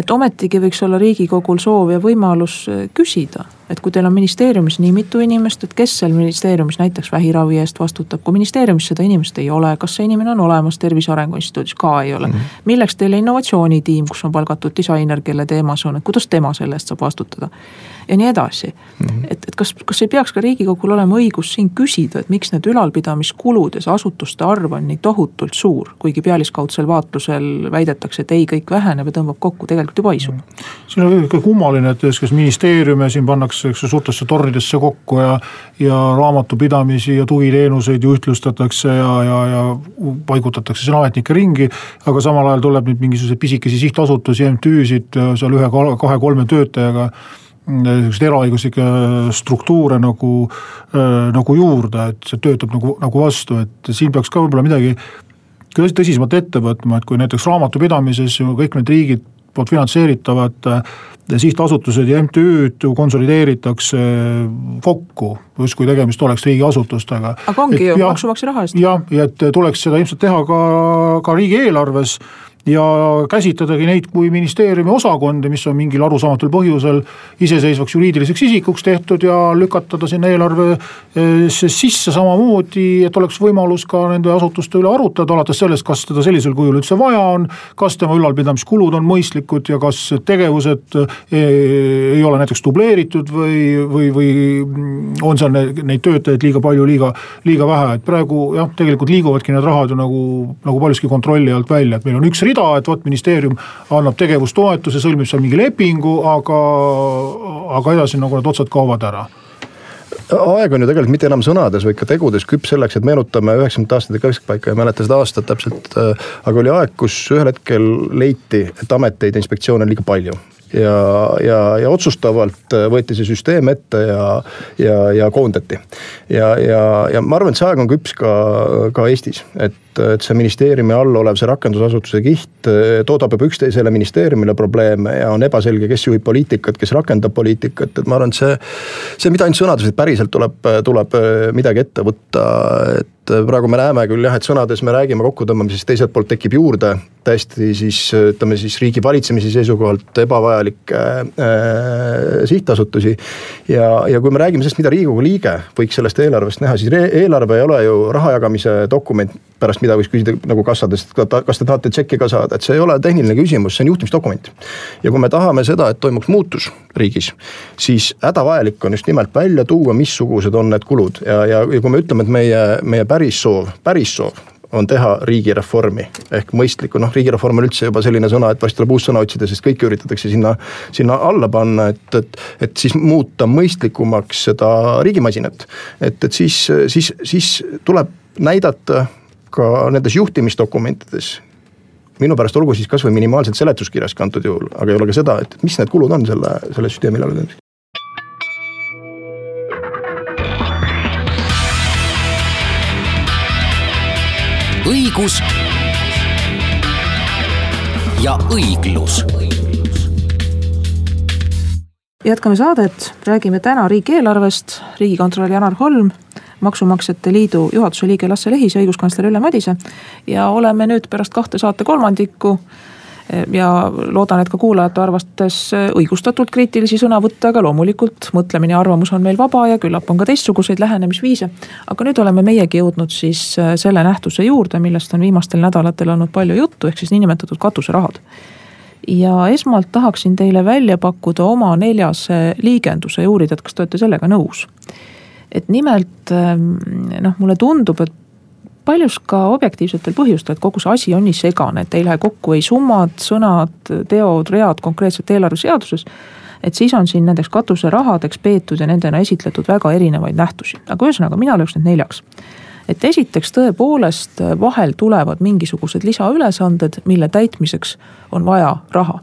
et ometigi võiks olla riigikogul soov ja võimalus äh, küsida, et kui teil on ministeeriumis nii mitu inimest, et kes seal ministeeriumis näiteks vähiravi eest vastutab, kui ministeeriumis seda inimest ei ole, kas see inimene on olemas Tervise Arengu Instituudis, ka ei ole mm. -hmm. milleks teile innovatsioonitiim, kus on palgatud disainer, kelle teema see on, et kuidas tema selle eest saab vastutada ja nii edasi mm. -hmm. et, et kas, kas ei peaks ka riigikogul olema õigus siin küsida, et miks need ülalpidamiskulud ja see asutuste arv on nii tohutult suur, kuigi pealiskaudsel vaatlusel väidetakse, et ei, kõik väheneb ja tõmbab kokku, tegelikult ju paisub mm. -hmm. siin on ikka kummaline, et kas ministeeriume siin pannakse, eks ju, suurtesse tornidesse kokku ja, ja raamatupidamisi ja tugiteenuseid ju ühtlustatakse ja, ja, ja paigutatakse siin ametnike ringi. aga samal ajal tuleb nüüd mingisuguseid pisikesi sihtasutusi, MTÜ-sid seal ühe, kahe-kolme töötajaga niisuguseid eraõiguslikke struktuure nagu, äh, nagu juurde, et see töötab nagu, nagu vastu, et siin peaks ka võib-olla midagi tõsisemalt ette võtma, et kui näiteks raamatupidamises ju kõik need riigid poolt finantseeritavad äh, sihtasutused ja MTÜ-d konsolideeritakse kokku, justkui tegemist oleks riigiasutustega. aga ongi et, ju, maksumaksja raha eest. jah, ja et tuleks seda ilmselt teha ka, ka riigieelarves ja käsitledagi neid kui ministeeriumi osakondi, mis on mingil arusaamatul põhjusel iseseisvaks juriidiliseks isikuks tehtud ja lükata ta sinna eelarvesse sisse samamoodi, et oleks võimalus ka nende asutuste üle arutada, alates sellest, kas teda sellisel kujul üldse vaja on. kas tema ülalpidamiskulud on mõistlikud ja kas tegevused e, ei ole näiteks dubleeritud või, või, või on seal neid töötajaid liiga palju, liiga, liiga vähe, et praegu jah, tegelikult liiguvadki need rahad ju nagu, nagu paljuski kontrolli alt välja, et meil on üks rida, et vot ministeerium annab tegevustoetuse, sõlmib seal mingi lepingu, aga, aga edasi nagu need otsad kaovad ära aeg on ju tegelikult mitte enam sõnades, vaid ka tegudes küps selleks, et meenutame üheksakümnendate aastate keskpaika, ei mäleta seda aastat täpselt. Äh, aga oli aeg, kus ühel hetkel leiti, et ameteid ja inspektsioone on liiga palju ja, ja, ja otsustavalt võeti see süsteem ette ja, ja, ja koondati. ja, ja, ja ma arvan, et see aeg on küps ka, ka Eestis, et et see ministeeriumi all olev see rakendusasutuse kiht toodab juba üksteisele ministeeriumile probleeme ja on ebaselge, kes juhib poliitikat, kes rakendab poliitikat, et ma arvan, et see. see mitte ainult sõnades, vaid päriselt tuleb, tuleb midagi ette võtta, et praegu me näeme küll jah, et sõnades me räägime kokkutõmbamisest, teiselt poolt tekib juurde täiesti siis ütleme siis riigi valitsemise seisukohalt ebavajalikke äh, sihtasutusi. ja, ja kui me räägime sellest, mida riigikogu liige võiks sellest eelarvest näha, siis eelarve ei ole ju raha jagamise dokument pärast mida võiks küsida nagu kassadest, kas te tahate tšekki ka saada, et see ei ole tehniline küsimus, see on juhtimisdokument. ja kui me tahame seda, et toimuks muutus riigis, siis hädavajalik on just nimelt välja tuua, missugused on need kulud ja, ja, ja kui me ütleme, et meie, meie päris soov, päris soov on teha riigireformi ehk mõistlikku, noh riigireform on üldse juba selline sõna, et vast tuleb uus sõna otsida, sest kõike üritatakse sinna, sinna alla panna, et, et. et siis muuta mõistlikumaks seda riigimasinat, et, et siis, siis, siis tuleb näidata ka nendes juhtimisdokumentides minu pärast olgu siis kasvõi minimaalselt seletuskirjas ka antud juhul, aga ei ole ka seda, et mis need kulud on selle, selle süsteemi ülalpidamiseks. Õigus ja õiglus. jätkame saadet, räägime täna riigieelarvest, riigikontrolör Janar Holm Maksumaksjate Liidu juhatuse liige Lasse Lehis ja õiguskantsler Ülle Madise. ja oleme nüüd pärast kahte saate kolmandikku ja loodan, et ka kuulajate arvates õigustatult kriitilisi sõnavõtte, aga loomulikult mõtlemine ja arvamus on meil vaba ja küllap on ka teistsuguseid lähenemisviise. aga nüüd oleme meiegi jõudnud siis eh, selle nähtuse juurde, millest on viimastel nädalatel olnud palju juttu, ehk siis niinimetatud katuserahad ja esmalt tahaksin teile välja pakkuda oma neljase liigenduse ja uurida, et kas te olete sellega nõus. et nimelt ähm, noh, mulle tundub, et paljus ka objektiivsetel põhjustel, et kogu see asi on nii segane, et ei lähe kokku ei summad, sõnad, teod, read konkreetselt eelarveseaduses. et siis on siin nendeks katuserahadeks peetud ja nendena esitletud väga erinevaid nähtusi, aga ühesõnaga mina lööks need neljaks et esiteks tõepoolest vahel tulevad mingisugused lisaülesanded, mille täitmiseks on vaja raha.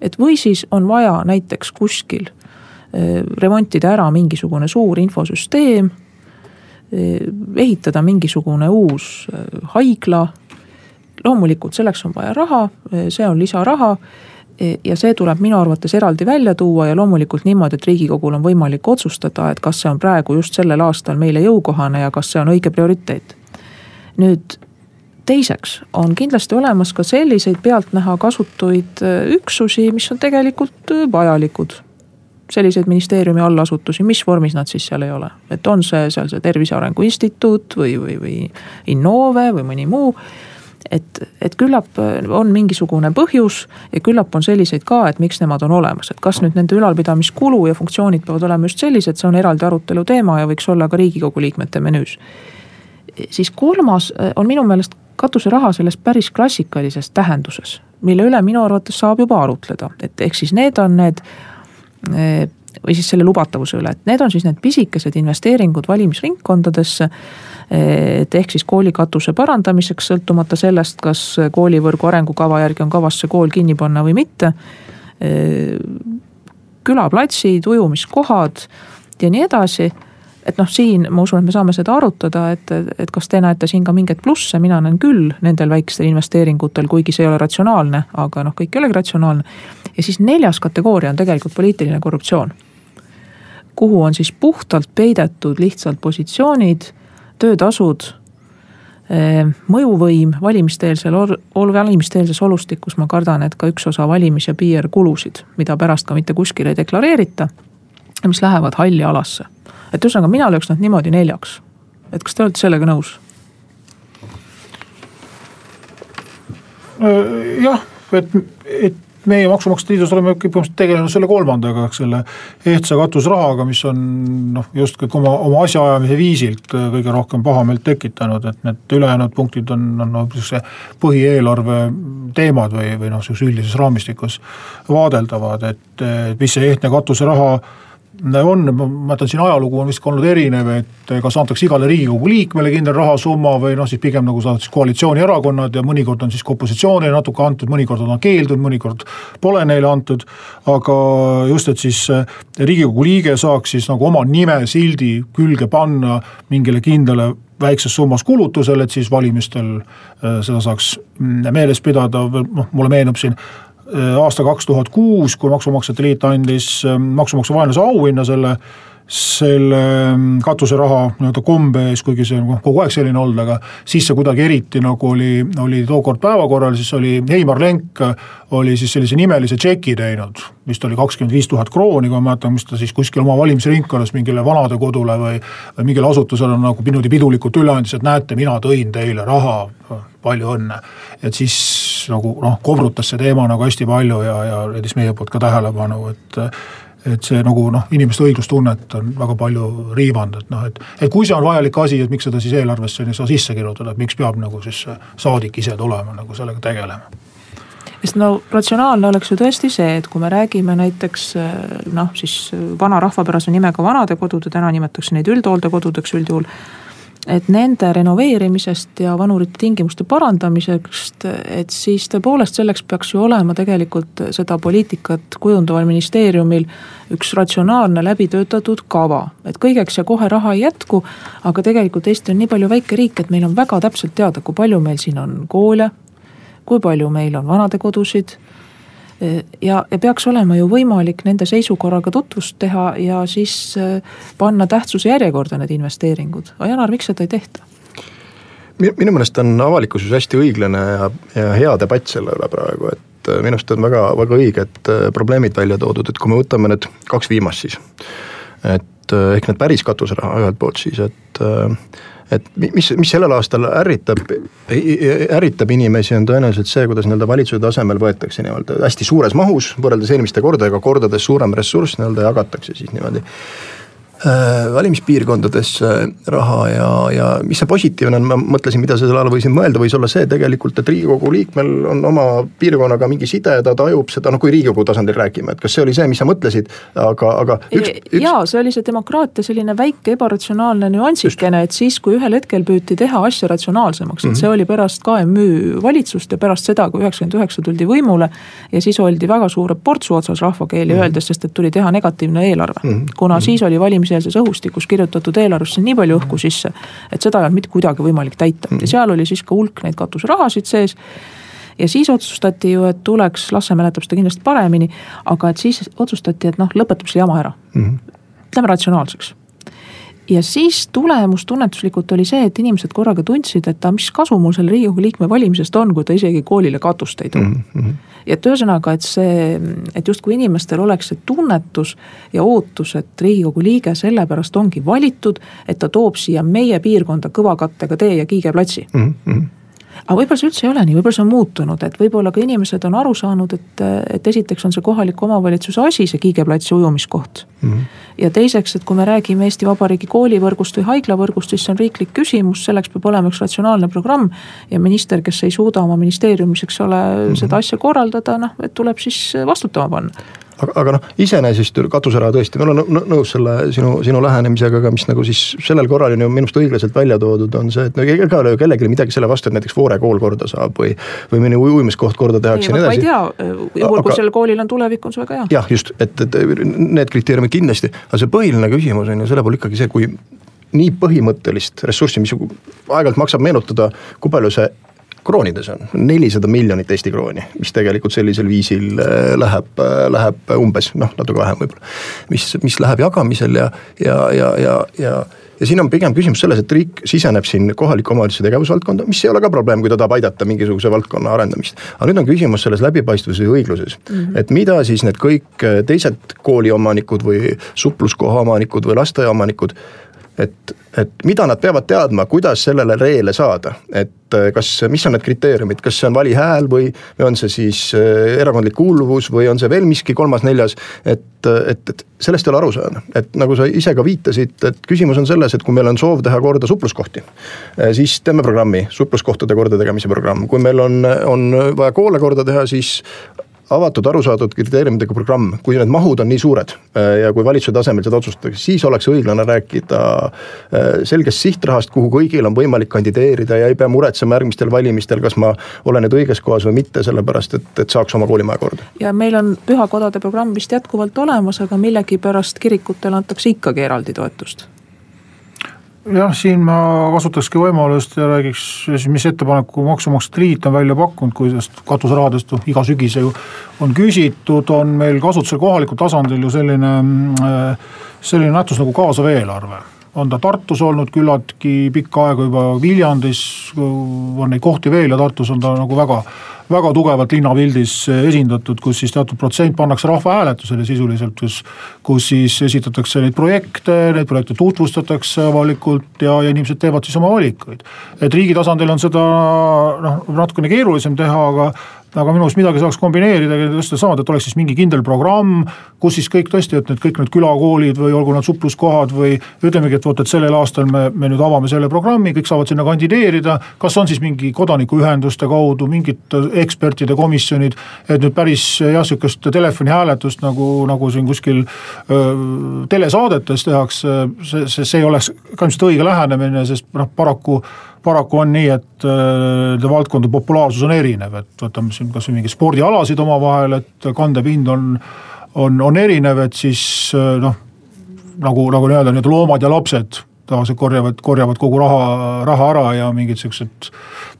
et või siis on vaja näiteks kuskil eh, remontida ära mingisugune suur infosüsteem, ehitada mingisugune uus eh, haigla. loomulikult selleks on vaja raha, see on lisaraha ja see tuleb minu arvates eraldi välja tuua ja loomulikult niimoodi, et riigikogul on võimalik otsustada, et kas see on praegu just sellel aastal meile jõukohane ja kas see on õige prioriteet. nüüd teiseks on kindlasti olemas ka selliseid pealtnäha kasutuid üksusi, mis on tegelikult vajalikud selliseid ministeeriumi allasutusi, mis vormis nad siis seal ei ole, et on see seal see Tervise Arengu Instituut või, või, või Innove või mõni muu et, et küllap on mingisugune põhjus ja küllap on selliseid ka, et miks nemad on olemas, et kas nüüd nende ülalpidamiskulu ja funktsioonid peavad olema just sellised, see on eraldi arutelu teema ja võiks olla ka riigikogu liikmete menüüs. siis kolmas äh, on minu meelest katuseraha selles päris klassikalises tähenduses, mille üle minu arvates saab juba arutleda, et ehk siis need on need või siis selle lubatavuse üle, et need on siis need pisikesed investeeringud valimisringkondadesse et ehk siis koolikatuse parandamiseks, sõltumata sellest, kas koolivõrgu arengukava järgi on kavas see kool kinni panna või mitte. külaplatsid, ujumiskohad ja nii edasi et noh, siin ma usun, et me saame seda arutada, et, et kas te näete siin ka mingeid plusse, mina näen küll nendel väikestel investeeringutel, kuigi see ei ole ratsionaalne, aga noh, kõik ei olegi ratsionaalne. ja siis neljas kategooria on tegelikult poliitiline korruptsioon. kuhu on siis puhtalt peidetud lihtsalt positsioonid töötasud, eh, mõjuvõim valimiste-eelsel, valimiste-eelses olustikus ma kardan, et ka üks osa valimis- ja PR-kulusid, mida pärast ka mitte kuskil ei deklareerita. mis lähevad halli alasse, et ühesõnaga mina lööks nad niimoodi neljaks, et kas te olete sellega nõus? Äh, jah, et, et meie Maksumaksjate Liidus oleme põhimõtteliselt tegelenud selle kolmandaga, eks selle ehtsa katusrahaga, mis on noh, just kõik oma, oma asjaajamise viisilt äh, kõige rohkem pahameelt tekitanud, et need ülejäänud punktid on, on noh, niisuguse põhieelarve teemad või, või noh, niisuguses üldises raamistikus vaadeldavad, et mis see ehtne katuseraha on, ma mäletan siin ajalugu on vist olnud erinev, et kas antakse igale riigikogu liikmele kindel rahasumma või noh, siis pigem nagu saavad siis koalitsioonierakonnad ja mõnikord on siis ka opositsioonile natuke antud, mõnikord on keeldunud, mõnikord pole neile antud. aga just, et siis eh, riigikogu liige saaks siis nagu oma nime sildi külge panna mingile kindlale väikses summas kulutusele, et siis valimistel eh, seda saaks mm, meeles pidada, noh mulle meenub siin aasta kaks tuhat kuus, kui Maksumaksjate Liit andis ähm, maksumaksja vaenlase auhinna selle, selle ähm, katuseraha nii-öelda kombe ees, kuigi see on kogu aeg selline olnud, aga siis see kuidagi eriti nagu oli, oli tookord päevakorral, siis oli Heimar Lenk oli siis sellise nimelise tšeki teinud, vist oli kakskümmend viis tuhat krooni, kui ma mäletan, mis ta siis kuskil oma valimisringkonnas mingile vanadekodule või, või mingile asutusele nagu niimoodi pidulikult üle andis, et näete, mina tõin teile raha, palju õnne. et siis nagu noh, kobrutas see teema nagu hästi palju ja, ja leidis meie poolt ka tähelepanu, et et see nagu noh, inimeste õiglustunnet on väga palju riivanud, et noh, et, et kui see on vajalik asi, et miks seda siis eelarvesse ei saa sisse kirjutada, et miks peab nagu siis saadik ise tulema nagu sellega tegelema? Sest no ratsionaalne oleks ju tõesti see, et kui me räägime näiteks noh, siis vana rahvapärase nimega vanadekodude, täna nimetatakse neid üldhooldekodudeks üldjuhul et nende renoveerimisest ja vanurite tingimuste parandamisest, et siis tõepoolest selleks peaks ju olema tegelikult seda poliitikat kujundaval ministeeriumil üks ratsionaalne läbitöötatud kava. et kõigeks ja kohe raha ei jätku, aga tegelikult Eesti on nii palju väike riik, et meil on väga täpselt teada, kui palju meil siin on koole, kui palju meil on vanadekodusid ja, ja peaks olema ju võimalik nende seisukorraga tutvust teha ja siis äh, panna tähtsuse järjekorda need investeeringud, Janar, miks seda ei tehta? minu meelest on avalikkuses hästi õiglane ja, ja hea debatt selle üle praegu, et äh, minu arust on väga, väga õiged äh, probleemid välja toodud, et kui me võtame need kaks viimast siis. et ehk need päris katuseraha ühelt poolt siis, et et mis, mis sellel aastal ärritab, ärritab inimesi, on tõenäoliselt see, kuidas nii-öelda valitsuse tasemel võetakse nii-öelda hästi suures mahus võrreldes eelmiste kordadega, kordades suurem ressurss nii-öelda jagatakse siis niimoodi Äh, valimispiirkondades raha ja, ja mis see positiivne on, ma mõtlesin, mida selle all võisin mõelda, võis olla see tegelikult, et riigikogu liikmel on oma piirkonnaga mingi side, ta tajub seda, noh kui riigikogu tasandil räägime, et kas see oli see, mis sa mõtlesid, aga, aga üks, üks.... jaa, see oli see demokraatia selline väike ebaratsionaalne nüansikene, et siis, kui ühel hetkel püüti teha asja ratsionaalsemaks mm, -hmm. et see oli pärast KMÜ valitsust ja pärast seda, kui üheksakümmend üheksa tuldi võimule. ja siis oldi väga suure portsu otsas rahvakeeli mm -hmm. öeldes, sest et tuli teha negatiivne eelarve mm, -hmm. kuna mm -hmm. siis oli valimis valimiseelses õhustikus kirjutatud eelarvesse nii palju õhku sisse, et seda ei olnud mitte kuidagi võimalik täita ja seal oli siis ka hulk neid katuserahasid sees ja siis otsustati ju, et tuleks, Lasse mäletab seda kindlasti paremini, aga et siis otsustati, et noh, lõpetab selle jama ära mm. -hmm. Lähme ratsionaalseks. Ja siis tulemus tunnetuslikult oli see, et inimesed korraga tundsid, et mis kasu mul selle riigikogu liikme valimisest on, kui ta isegi koolile katust ei too mm. -hmm ja et ühesõnaga, et see, et justkui inimestel oleks see tunnetus ja ootus, et riigikogu liige sellepärast ongi valitud, et ta toob siia meie piirkonda kõva kattega tee ja kiigeplatsi mm. -hmm aga võib-olla see üldse ei ole nii, võib-olla see on muutunud, et võib-olla ka inimesed on aru saanud, et, et esiteks on see kohaliku omavalitsuse asi, see kiigeplatsi ujumiskoht mm. -hmm. ja teiseks, et kui me räägime Eesti Vabariigi koolivõrgust või haiglavõrgust, siis see on riiklik küsimus, selleks peab olema üks ratsionaalne programm. ja minister, kes ei suuda oma ministeeriumis, eks ole mm, -hmm. seda asja korraldada, noh, et tuleb siis vastutama panna aga, aga noh, iseenesest katuseraha tõesti, ma olen nõus selle sinu, sinu lähenemisega, aga mis nagu siis sellel korral on ju minu arust õiglaselt välja toodud, on see, et no ega ei ole kellelgi midagi selle vastu, et näiteks Voore kool korda saab või. või mõni ujumiskoht korda tehakse ja nii edasi. ma ei tea, juhul kui sellel koolil on tulevik, on see väga hea. jah, just, et, et need kriteeriumid kindlasti, aga see põhiline küsimus on ju selle puhul ikkagi see, kui nii põhimõttelist ressurssi, mis aeg-ajalt maksab meenutada, kui palju see kroonides on nelisada miljonit Eesti krooni, mis tegelikult sellisel viisil äh, läheb, äh, läheb umbes noh, natuke vähem võib-olla. mis, mis läheb jagamisel ja, ja, ja, ja, ja ja siin on pigem küsimus selles, et riik siseneb siin kohaliku omavalitsuse tegevusvaldkonda, mis ei ole ka probleem, kui ta tahab aidata mingisuguse valdkonna arendamist. aga nüüd on küsimus selles läbipaistvuses ja õigluses mm, -hmm. et mida siis need kõik teised kooliomanikud või supluskoha omanikud või lasteaiaomanikud et, et mida nad peavad teadma, kuidas sellele reele saada, et äh, kas, mis on need kriteeriumid, kas see on valihääl või, või on see siis äh, erakondlik kuuluvus või on see veel miski kolmas-neljas. et, et, et sellest ei ole aru saada, et nagu sa ise ka viitasid, et küsimus on selles, et kui meil on soov teha korda supluskohti. Äh, siis teeme programmi, supluskohtade kordategemise programm, kui meil on, on vaja koole korda teha, siis avatud, arusaadud kriteeriumidega programm, kui need mahud on nii suured äh, ja kui valitsuse tasemel seda otsustatakse, siis oleks õiglane rääkida äh, selgest sihtrahast, kuhu kõigil on võimalik kandideerida ja ei pea muretsema järgmistel valimistel, kas ma olen nüüd õiges kohas või mitte, sellepärast et, et saaks oma koolimaja korda. ja meil on pühakodade programm vist jätkuvalt olemas, aga millegipärast kirikutele antakse ikkagi eraldi toetust jah, siin ma kasutakski võimalust ja räägiks, mis ettepaneku Maksumaksjate Liit on välja pakkunud, kui sellest katuserahadest iga sügise ju on küsitud, on meil kasutusel kohalikul tasandil ju selline, selline nähtus nagu kaasav eelarve on ta Tartus olnud küllaltki pikka aega juba, Viljandis on neid kohti veel ja Tartus on ta nagu väga väga tugevalt linnapildis esindatud, kus siis teatud protsent pannakse rahvahääletusele sisuliselt, kus. kus siis esitatakse neid projekte, neid projekte tutvustatakse avalikult ja, ja inimesed teevad siis oma valikuid. et riigi tasandil on seda noh, natukene keerulisem teha, aga aga minu arust midagi saaks kombineerida tõesti saada, et oleks siis mingi kindel programm, kus siis kõik tõesti, et need kõik need külakoolid või olgu nad supluskohad või ütlemegi, et vot, et sellel aastal me, me nüüd avame selle programmi, kõik saavad sinna kandideerida. kas on siis mingi kodanikuühenduste kaudu mingid ekspertide komisjonid, et nüüd päris jah, sihukest telefonihääletust nagu, nagu siin kuskil öö, telesaadetes tehakse, see, see, see ei oleks ka ilmselt õige lähenemine, sest noh, paraku paraku on nii, et nende äh, valdkondade populaarsus on erinev, et võtame siin kasvõi mingeid spordialasid omavahel, et kandepind on, on, on erinev, et siis äh, noh, nagu, nagu nii-öelda need loomad ja lapsed tavaliselt korjavad, korjavad kogu raha, raha ära ja mingid siuksed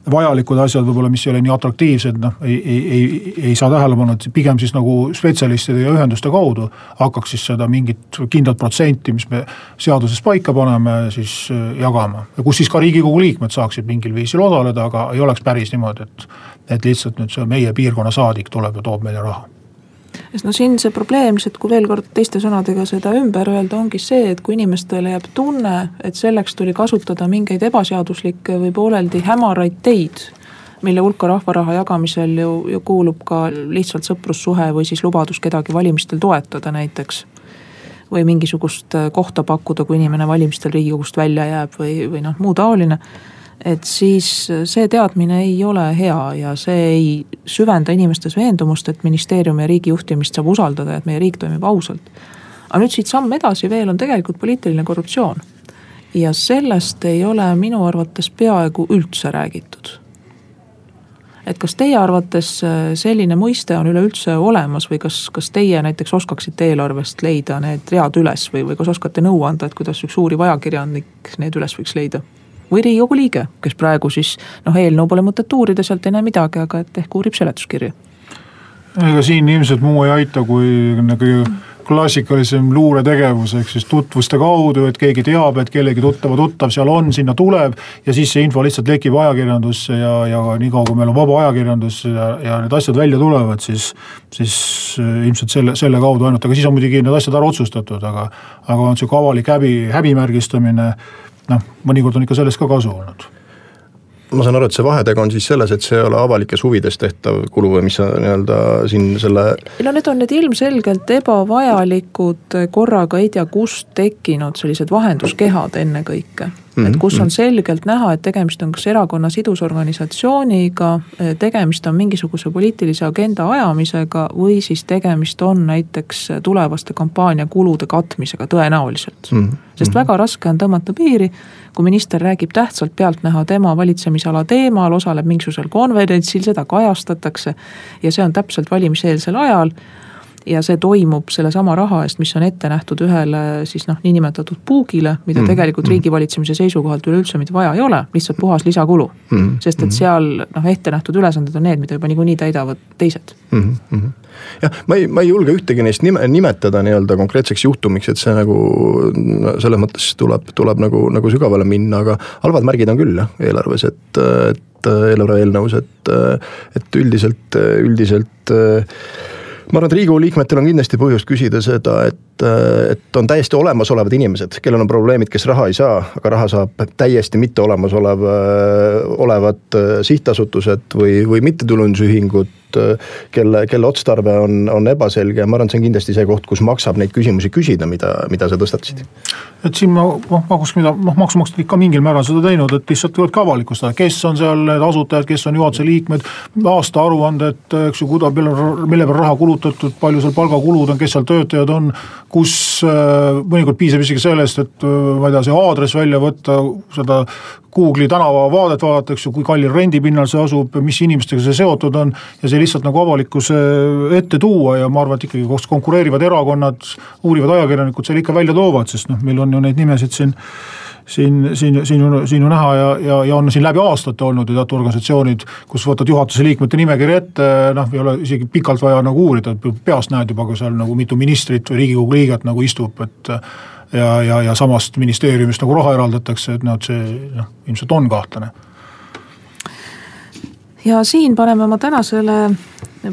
vajalikud asjad võib-olla, mis ei ole nii atraktiivsed, noh ei, ei, ei, ei saa tähelepanu, et pigem siis nagu spetsialistide ja ühenduste kaudu hakkaks siis seda mingit kindlat protsenti, mis me seaduses paika paneme, siis äh, jagama. ja kus siis ka riigikogu liikmed saaksid mingil viisil osaleda, aga ei oleks päris niimoodi, et, et lihtsalt nüüd see meie piirkonna saadik tuleb ja toob meile raha sest no siin see probleem lihtsalt, kui veel kord teiste sõnadega seda ümber öelda, ongi see, et kui inimestele jääb tunne, et selleks tuli kasutada mingeid ebaseaduslikke või pooleldi hämaraid teid, mille hulka rahvaraha jagamisel ju, ju kuulub ka lihtsalt sõprussuhe või siis lubadus kedagi valimistel toetada näiteks. või mingisugust kohta pakkuda, kui inimene valimistel riigikogust välja jääb või, või noh, muu taoline et siis see teadmine ei ole hea ja see ei süvenda inimestes veendumust, et ministeeriumi ja riigi juhtimist saab usaldada et meie riik toimib ausalt. aga nüüd siit samm edasi veel on tegelikult poliitiline korruptsioon. ja sellest ei ole minu arvates peaaegu üldse räägitud. et kas teie arvates selline mõiste on üleüldse olemas või kas, kas teie näiteks oskaksite eelarvest leida need read üles või, või kas oskate nõu anda, et kuidas üks uuriv ajakirjanik need üles võiks leida? Või riigikogu liige, kes praegu siis noh, eelnõu pole mõtet uurida, sealt ei näe midagi, aga et ehk uurib seletuskirja. ega siin ilmselt muu ei aita, kui nagu klassikalisem luuretegevus, ehk siis tutvuste kaudu, et keegi teab, et kellegi tuttava tuttav seal on, sinna tuleb. ja siis see info lihtsalt lekib ajakirjandusse ja, ja niikaua, kui meil on vaba ajakirjandus ja, ja need asjad välja tulevad, siis. siis äh, ilmselt selle, selle kaudu ainult, aga siis on muidugi need asjad ära otsustatud, aga. aga on sihuke avalik häbi, häbimärgistamine noh, mõnikord on ikka sellest ka kasu olnud ma saan aru, et see vahetegu on siis selles, et see ei ole avalikes huvides tehtav kulu või mis nii-öelda siin selle. no need on need ilmselgelt ebavajalikud korraga ei tea kust tekkinud sellised vahenduskehad ennekõike et kus on mhm. selgelt näha, et tegemist on kas erakonna sidusorganisatsiooniga, tegemist on mingisuguse poliitilise agenda ajamisega või siis tegemist on näiteks tulevaste kampaania kulude katmisega tõenäoliselt mm. -hmm. sest väga raske on tõmmata piiri, kui minister räägib tähtsalt pealtnäha tema valitsemisala teemal, osaleb mingisugusel konverentsil, seda kajastatakse. Ja see on täpselt valimiseelsel ajal ja see toimub sellesama raha eest, mis on ette nähtud ühele siis noh, niinimetatud puugile, mida mm. tegelikult mm. riigivalitsemise seisukohalt üleüldse mitte vaja ei ole, lihtsalt puhas lisakulu mm.. sest et mm. seal noh, ette nähtud ülesanded on need, mida juba niikuinii täidavad teised mm. -hmm jah, ma ei, ma ei julge ühtegi neist nime, nimetada nii-öelda konkreetseks juhtumiks, et see nagu selles mõttes tuleb, tuleb nagu, nagu sügavale minna, aga halvad märgid on küll jah, eelarves, et, et eelarve eelnõus, et, et üldiselt, üldiselt ma arvan, et riigikogu liikmetel on kindlasti põhjust küsida seda, et, et on täiesti olemasolevad inimesed, kellel on probleemid, kes raha ei saa, aga raha saab täiesti mitte olemasolev, olevad sihtasutused või, või mittetulundusühingud kelle, kelle otstarve on, on ebaselge ma arvan, et see on kindlasti see koht, kus maksab neid küsimusi küsida, mida, mida sa tõstatasid. et siin ma noh, pakuks, mida noh, maksumaksjad ikka mingil määral seda teinud, et lihtsalt tulebki avalikustada, kes on seal need asutajad, kes on juhatuse liikmed. aastaaruanded, eks ju, kuida-, mille peale raha kulutatud, palju seal palgakulud on, kes seal töötajad on. kus äh, mõnikord piisab isegi sellest, et äh, ma ei tea, see aadress välja võtta, seda Google'i tänavavaadet vaadata, eks ju, kui kallil rendipinnal see asub, mis inimestega see seotud on. ja see lihtsalt nagu avalikkuse ette tuua ja ma arvan, et ikkagi koos konkureerivad erakonnad, uurivad ajakirjanikud selle ikka välja toovad, sest noh, meil on ju neid nimesid siin siin, siin, siin, siin ju näha ja, ja, ja on siin läbi aastate olnud ju teatud organisatsioonid, kus võtad juhatuse liikmete nimekirja ette, noh, ei ole isegi pikalt vaja nagu uurida, peast näed juba, kui seal nagu mitu ministrit või riigikogu liiget nagu istub, et ja, ja, ja samast ministeeriumist nagu raha eraldatakse, et noh, et see noh, ilmselt on kahtlane. Ja siin paneme oma tänasele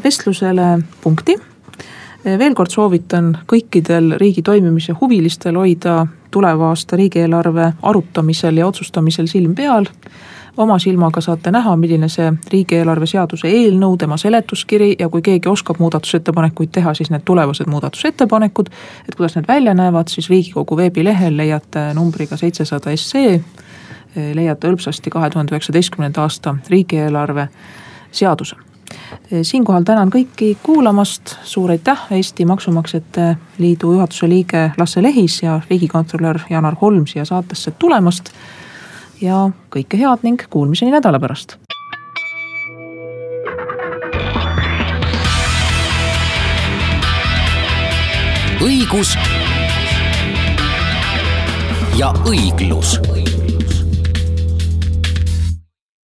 vestlusele punkti. veel kord soovitan kõikidel riigi toimimise huvilistel hoida tuleva aasta riigieelarve arutamisel ja otsustamisel silm peal oma silmaga saate näha, milline see riigieelarve seaduse eelnõu, tema seletuskiri ja kui keegi oskab muudatusettepanekuid teha, siis need tulevased muudatusettepanekud. et kuidas need välja näevad, siis riigikogu veebilehel leiate numbriga seitsesada SE. Leiate hõlpsasti kahe tuhande üheksateistkümnenda aasta riigieelarve seaduse. Siinkohal tänan kõiki kuulamast, suur aitäh, Eesti Maksumaksjate Liidu juhatuse liige Lasse Lehis ja riigikontrolör Janar Holm siia saatesse tulemast. Ja kõike head ning kuulmiseni nädala pärast. õigus ja õiglus